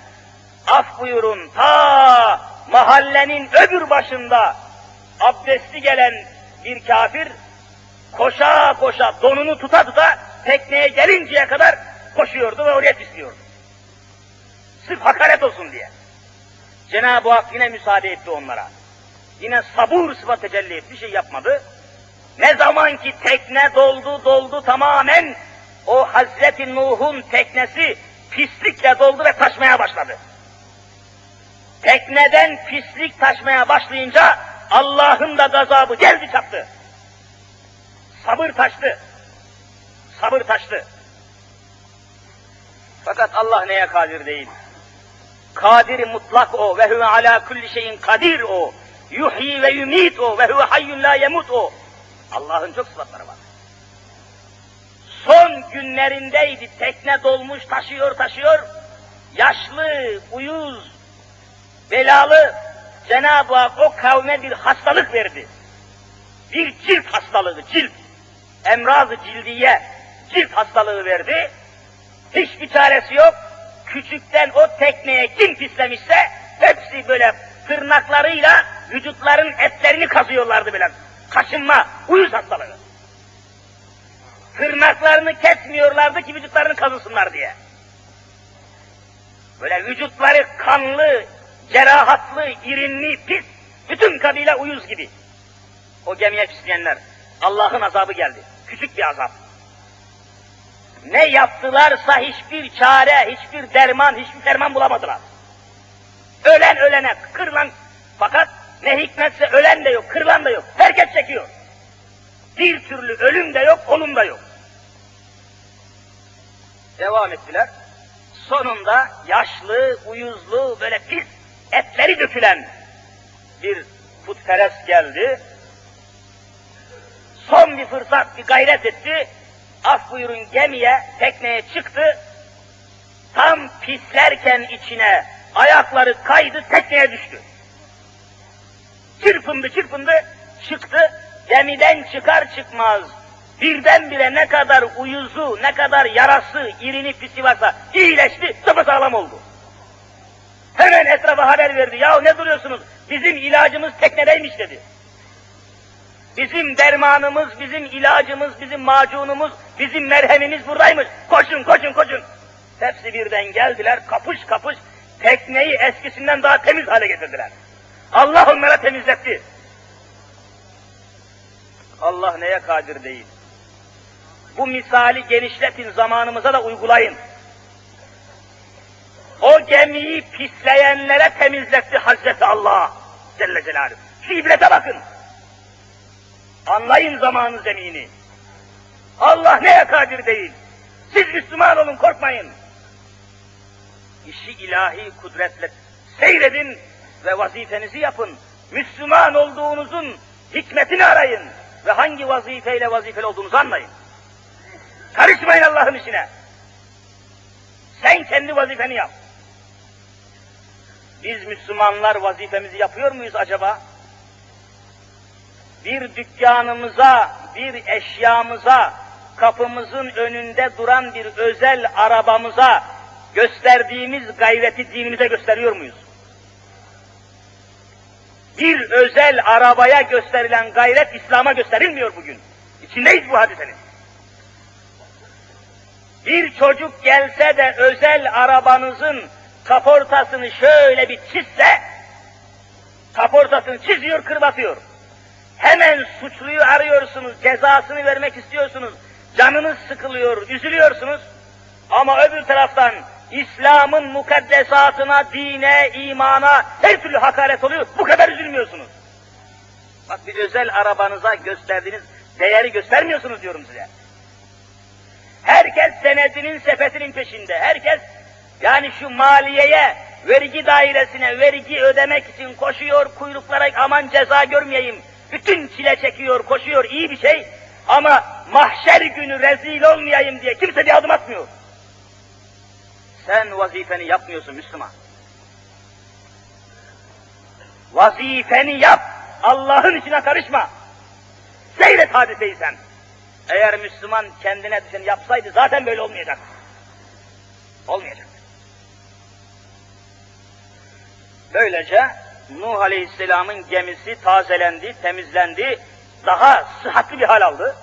Speaker 2: Af buyurun ta mahallenin öbür başında abdesti gelen bir kafir koşa koşa donunu tuta tuta tekneye gelinceye kadar koşuyordu ve oraya pisliyordu. Sırf hakaret olsun diye. Cenab-ı Hak yine müsaade etti onlara. Yine sabur sıfat tecelli etti, bir şey yapmadı. Ne zaman ki tekne doldu doldu tamamen o Hazreti Nuh'un teknesi pislikle doldu ve taşmaya başladı. Tekneden pislik taşmaya başlayınca Allah'ın da gazabı geldi çattı. Sabır taştı. Sabır taştı. Fakat Allah neye kadir değil? Kadir mutlak o ve huve ala kulli şeyin kadir o. Yuhyi ve yumit o ve huve hayyun la yemut o. Allah'ın çok sıfatları var. Son günlerindeydi, tekne dolmuş, taşıyor taşıyor. Yaşlı, uyuz, belalı Cenab-ı Hak o kavme bir hastalık verdi. Bir cilt hastalığı, cilt. Emraz-ı cildiye, cilt hastalığı verdi. Hiçbir çaresi yok. Küçükten o tekneye kim pislemişse hepsi böyle tırnaklarıyla vücutların etlerini kazıyorlardı böyle. Kaşınma, uyuz hastalığı. Tırnaklarını kesmiyorlardı ki vücutlarını kazısınlar diye. Böyle vücutları kanlı, cerahatlı, irinli, pis, bütün kabile uyuz gibi. O gemiye pisleyenler. Allah'ın azabı geldi. Küçük bir azap. Ne yaptılarsa hiçbir çare, hiçbir derman, hiçbir derman bulamadılar. Ölen ölene, kırılan fakat ne hikmetse ölen de yok, kırılan da yok. Herkes çekiyor. Bir türlü ölüm de yok, olum da yok. Devam ettiler. Sonunda yaşlı, uyuzlu, böyle pis, etleri dökülen bir putperest geldi. Son bir fırsat, bir gayret etti. Af buyurun gemiye, tekneye çıktı. Tam pislerken içine ayakları kaydı, tekneye düştü. Çırpındı çırpındı, çıktı. Gemiden çıkar çıkmaz birdenbire ne kadar uyuzu, ne kadar yarası, irini pisi varsa iyileşti, sağlam oldu. Hemen etrafa haber verdi. Ya ne duruyorsunuz? Bizim ilacımız teknedeymiş dedi. Bizim dermanımız, bizim ilacımız, bizim macunumuz, bizim merhemimiz buradaymış. Koşun, koşun, koşun. Hepsi birden geldiler, kapış kapış tekneyi eskisinden daha temiz hale getirdiler. Allah onlara temizletti. Allah neye kadir değil. Bu misali genişletin, zamanımıza da uygulayın. O gemiyi pisleyenlere temizletti Hazreti Allah Celle Celaluhu. Şu ibrete bakın. Anlayın zamanı zemini. Allah neye kadir değil. Siz Müslüman olun korkmayın. İşi ilahi kudretle seyredin ve vazifenizi yapın. Müslüman olduğunuzun hikmetini arayın ve hangi vazifeyle vazifeli olduğunuzu anlayın. Karışmayın Allah'ın işine. Sen kendi vazifeni yap. Biz Müslümanlar vazifemizi yapıyor muyuz acaba? Bir dükkanımıza, bir eşyamıza, kapımızın önünde duran bir özel arabamıza gösterdiğimiz gayreti dinimize gösteriyor muyuz? Bir özel arabaya gösterilen gayret İslam'a gösterilmiyor bugün. İçindeyiz bu hadisenin. Bir çocuk gelse de özel arabanızın kaportasını şöyle bir çizse, kaportasını çiziyor, kırbatıyor. Hemen suçluyu arıyorsunuz, cezasını vermek istiyorsunuz, canınız sıkılıyor, üzülüyorsunuz. Ama öbür taraftan İslam'ın mukaddesatına, dine, imana her türlü hakaret oluyor, bu kadar üzülmüyorsunuz. Bak bir özel arabanıza gösterdiğiniz değeri göstermiyorsunuz diyorum size. Herkes senedinin sepetinin peşinde, herkes yani şu maliyeye, vergi dairesine vergi ödemek için koşuyor, kuyruklara aman ceza görmeyeyim, bütün çile çekiyor, koşuyor, iyi bir şey. Ama mahşer günü rezil olmayayım diye kimse bir adım atmıyor. Sen vazifeni yapmıyorsun Müslüman. Vazifeni yap. Allah'ın içine karışma. Seyret hadiseyi sen. Eğer Müslüman kendine düşeni yapsaydı zaten böyle olmayacak. Olmayacak. Böylece Nuh Aleyhisselam'ın gemisi tazelendi, temizlendi, daha sıhhatli bir hal aldı.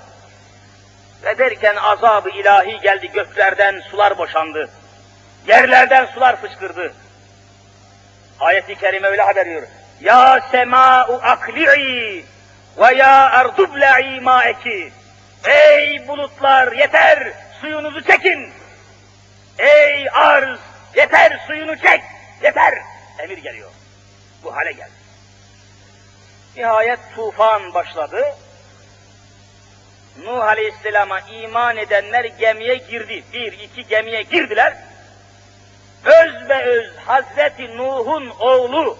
Speaker 2: Ve derken azabı ilahi geldi, göklerden sular boşandı. Yerlerden sular fışkırdı. Ayet-i kerime öyle haber veriyor. Ya sema'u akli'i ve ya ardubla'i ma'eki. Ey bulutlar yeter suyunuzu çekin. Ey arz yeter suyunu çek. Yeter. Emir geliyor. Bu hale geldi. Nihayet tufan başladı. Nuh Aleyhisselam'a iman edenler gemiye girdi. Bir, iki gemiye girdiler. Öz ve öz Hazreti Nuh'un oğlu,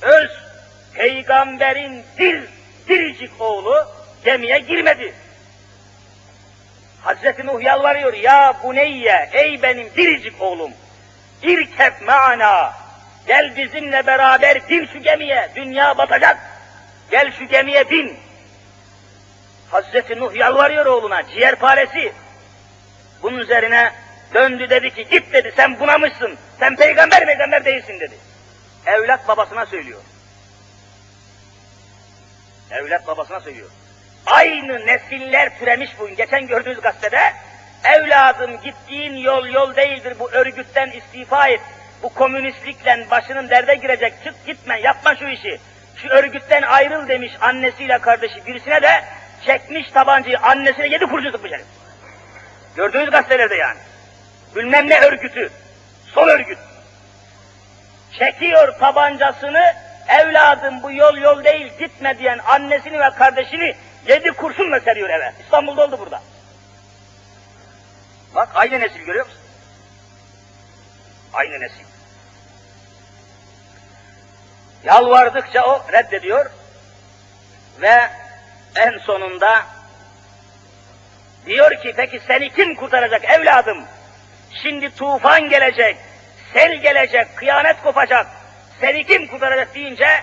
Speaker 2: öz peygamberin dil, diricik oğlu gemiye girmedi. Hazreti Nuh yalvarıyor, ya buneyye, ey benim diricik oğlum, irkeb ma'ana, gel bizimle beraber bin şu gemiye, dünya batacak, gel şu gemiye bin. Hazreti Nuh yalvarıyor oğluna, ciğerparesi. Bunun üzerine döndü dedi ki, git dedi, sen bunamışsın, sen peygamber peygamber değilsin dedi. Evlat babasına söylüyor. Evlat babasına söylüyor. Aynı nesiller türemiş bugün. Geçen gördüğünüz gazetede, evladım gittiğin yol yol değildir, bu örgütten istifa et. Bu komünistlikle başının derde girecek, çık gitme, yapma şu işi. Şu örgütten ayrıl demiş annesiyle kardeşi birisine de çekmiş tabancayı annesine yedi kurşun sıkmış herif. Gördüğünüz gazetelerde yani. Bilmem ne örgütü, sol örgüt. Çekiyor tabancasını, evladım bu yol yol değil gitme diyen annesini ve kardeşini yedi kurşunla seriyor eve. İstanbul'da oldu burada. Bak aynı nesil görüyor musun? Aynı nesil. Yalvardıkça o reddediyor ve en sonunda diyor ki peki seni kim kurtaracak evladım? Şimdi tufan gelecek, sel gelecek, kıyamet kopacak. Seni kim kurtaracak deyince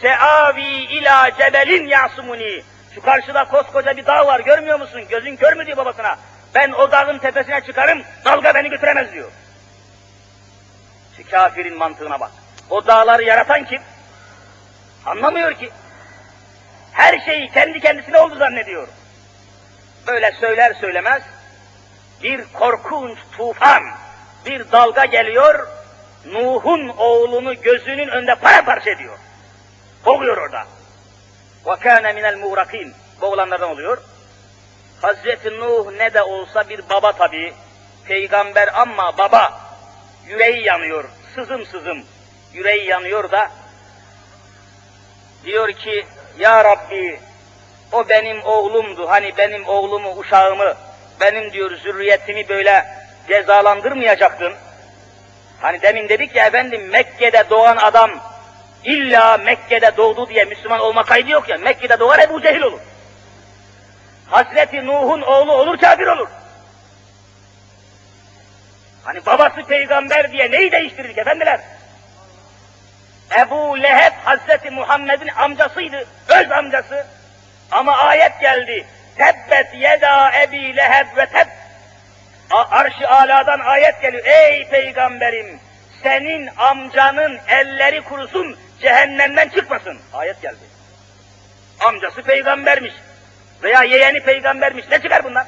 Speaker 2: Seavi ila cebelin yasumuni. Şu karşıda koskoca bir dağ var görmüyor musun? Gözün kör mü diyor babasına. Ben o dağın tepesine çıkarım, dalga beni götüremez diyor. Şu kafirin mantığına bak. O dağları yaratan kim? Anlamıyor ki. Her şeyi kendi kendisine oldu zannediyor. Böyle söyler söylemez bir korkunç tufan, bir dalga geliyor, Nuh'un oğlunu gözünün önünde paramparça ediyor. Boğuyor orada. وَكَانَ مِنَ الْمُغْرَقِينَ Boğulanlardan oluyor. Hazreti Nuh ne de olsa bir baba tabi, peygamber ama baba, yüreği yanıyor, sızım sızım, yüreği yanıyor da, diyor ki, Ya Rabbi, o benim oğlumdu, hani benim oğlumu, uşağımı, benim diyor zürriyetimi böyle cezalandırmayacaktın. Hani demin dedik ya efendim Mekke'de doğan adam illa Mekke'de doğdu diye Müslüman olma kaydı yok ya. Mekke'de doğar Ebu Cehil olur. Hazreti Nuh'un oğlu olur kafir olur. Hani babası peygamber diye neyi değiştirdik efendiler? Ebu Leheb Hazreti Muhammed'in amcasıydı, öz amcası. Ama ayet geldi. Tebbet yeda ebi leheb ve teb. Arş-ı aladan ayet geliyor. Ey peygamberim senin amcanın elleri kurusun cehennemden çıkmasın. Ayet geldi. Amcası peygambermiş veya yeğeni peygambermiş. Ne çıkar bundan?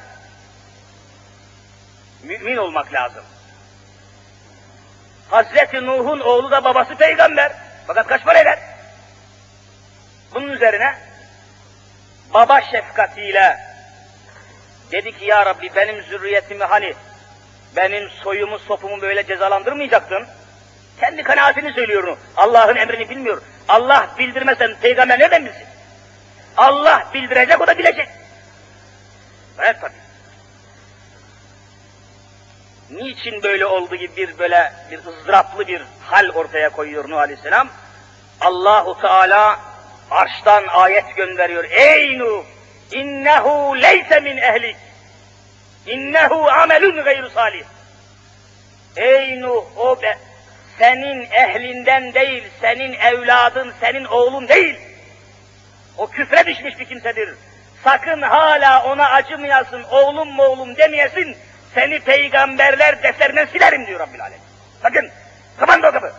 Speaker 2: Mümin olmak lazım. Hazreti Nuh'un oğlu da babası peygamber. Fakat kaç para eder? Bunun üzerine baba şefkatiyle dedi ki ya Rabbi benim zürriyetimi hani benim soyumu sopumu böyle cezalandırmayacaktın. Kendi kanaatini söylüyor. Allah'ın emrini bilmiyor. Allah bildirmesen peygamber nereden bilsin? Allah bildirecek o da bilecek. Evet tabi. Niçin böyle oldu gibi bir böyle bir ızdıraplı bir hal ortaya koyuyor Nuh Aleyhisselam? Allahu Teala arştan ayet gönderiyor. Ey Nuh! İnnehu leyse min ehlik. İnnehu amelun gayru salih. Ey Nuh o be, senin ehlinden değil, senin evladın, senin oğlun değil. O küfre düşmüş bir kimsedir. Sakın hala ona acımayasın, oğlum mu oğlum demeyesin, seni peygamberler defterinden silerim diyor Rabbil Alem. Sakın, kapandı o kapı.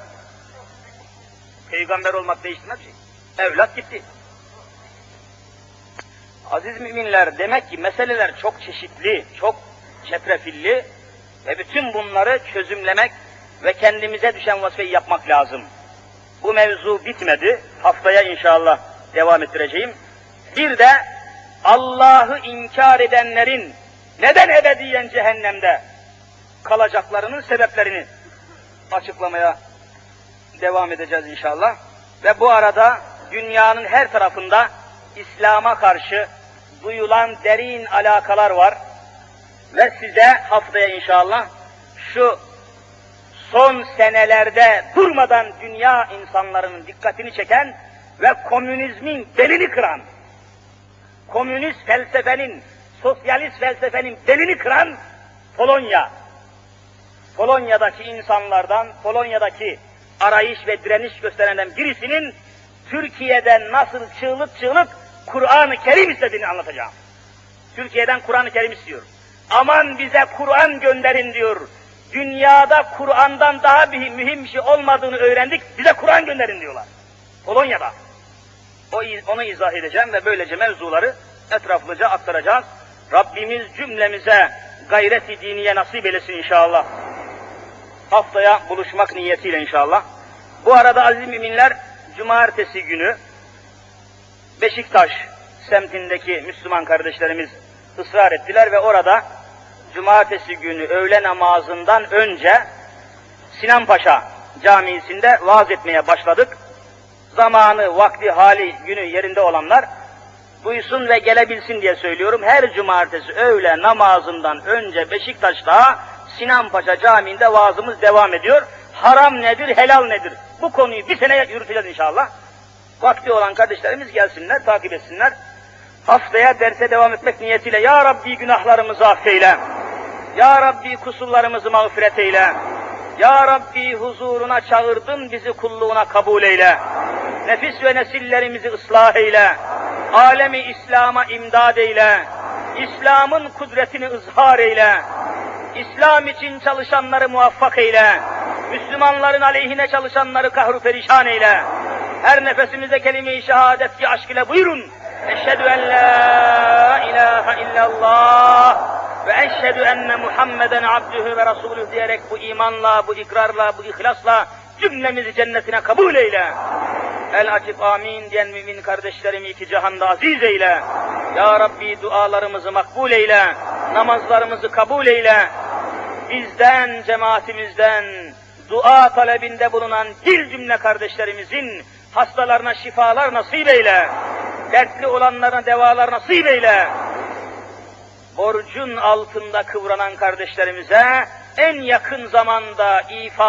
Speaker 2: Peygamber olmak değiştirmez şey. Evlat gitti. Aziz müminler demek ki meseleler çok çeşitli, çok çetrefilli ve bütün bunları çözümlemek ve kendimize düşen vazifeyi yapmak lazım. Bu mevzu bitmedi. Haftaya inşallah devam ettireceğim. Bir de Allah'ı inkar edenlerin neden ebediyen cehennemde kalacaklarının sebeplerini açıklamaya devam edeceğiz inşallah. Ve bu arada dünyanın her tarafında İslam'a karşı duyulan derin alakalar var. Ve size haftaya inşallah şu son senelerde durmadan dünya insanlarının dikkatini çeken ve komünizmin belini kıran, komünist felsefenin, sosyalist felsefenin belini kıran Polonya, Polonya'daki insanlardan, Polonya'daki arayış ve direniş gösterenden birisinin Türkiye'den nasıl çığlık çığlık Kur'an-ı Kerim istediğini anlatacağım. Türkiye'den Kur'an-ı Kerim istiyor. Aman bize Kur'an gönderin diyor. Dünyada Kur'an'dan daha bir mühim şey olmadığını öğrendik, bize Kur'an gönderin diyorlar. Polonya'da. O, onu izah edeceğim ve böylece mevzuları etraflıca aktaracağız. Rabbimiz cümlemize gayreti diniye nasip eylesin inşallah. Haftaya buluşmak niyetiyle inşallah. Bu arada aziz müminler, cumartesi günü Beşiktaş semtindeki Müslüman kardeşlerimiz ısrar ettiler ve orada cumartesi günü öğle namazından önce Sinan Paşa camisinde vaaz etmeye başladık. Zamanı, vakti, hali, günü yerinde olanlar duysun ve gelebilsin diye söylüyorum. Her cumartesi öğle namazından önce Beşiktaş'ta Sinan Paşa Camii'nde vaazımız devam ediyor. Haram nedir, helal nedir? Bu konuyu bir sene yürüteceğiz inşallah. Vakti olan kardeşlerimiz gelsinler, takip etsinler. Haftaya derse devam etmek niyetiyle Ya Rabbi günahlarımızı affeyle. Ya Rabbi kusurlarımızı mağfiret eyle. Ya Rabbi huzuruna çağırdın bizi kulluğuna kabul eyle. Nefis ve nesillerimizi ıslah eyle. Alemi İslam'a imdad eyle. İslam'ın kudretini ızhar eyle. İslam için çalışanları muvaffak eyle. Müslümanların aleyhine çalışanları kahru perişan eyle. Her nefesimize kelime-i şehadet ki aşk ile buyurun. Eşhedü en la ilahe illallah ve eşhedü enne Muhammeden abdühü ve rasulüh diyerek bu imanla, bu ikrarla, bu ihlasla cümlemizi cennetine kabul eyle. El açıp amin diyen mümin kardeşlerimi iki cihanda aziz eyle. Ya Rabbi dualarımızı makbul eyle. Namazlarımızı kabul eyle. Bizden, cemaatimizden, dua talebinde bulunan dil cümle kardeşlerimizin hastalarına şifalar nasip eyle. Dertli olanlarına devalar nasip eyle. Borcun altında kıvranan kardeşlerimize en yakın zamanda ifa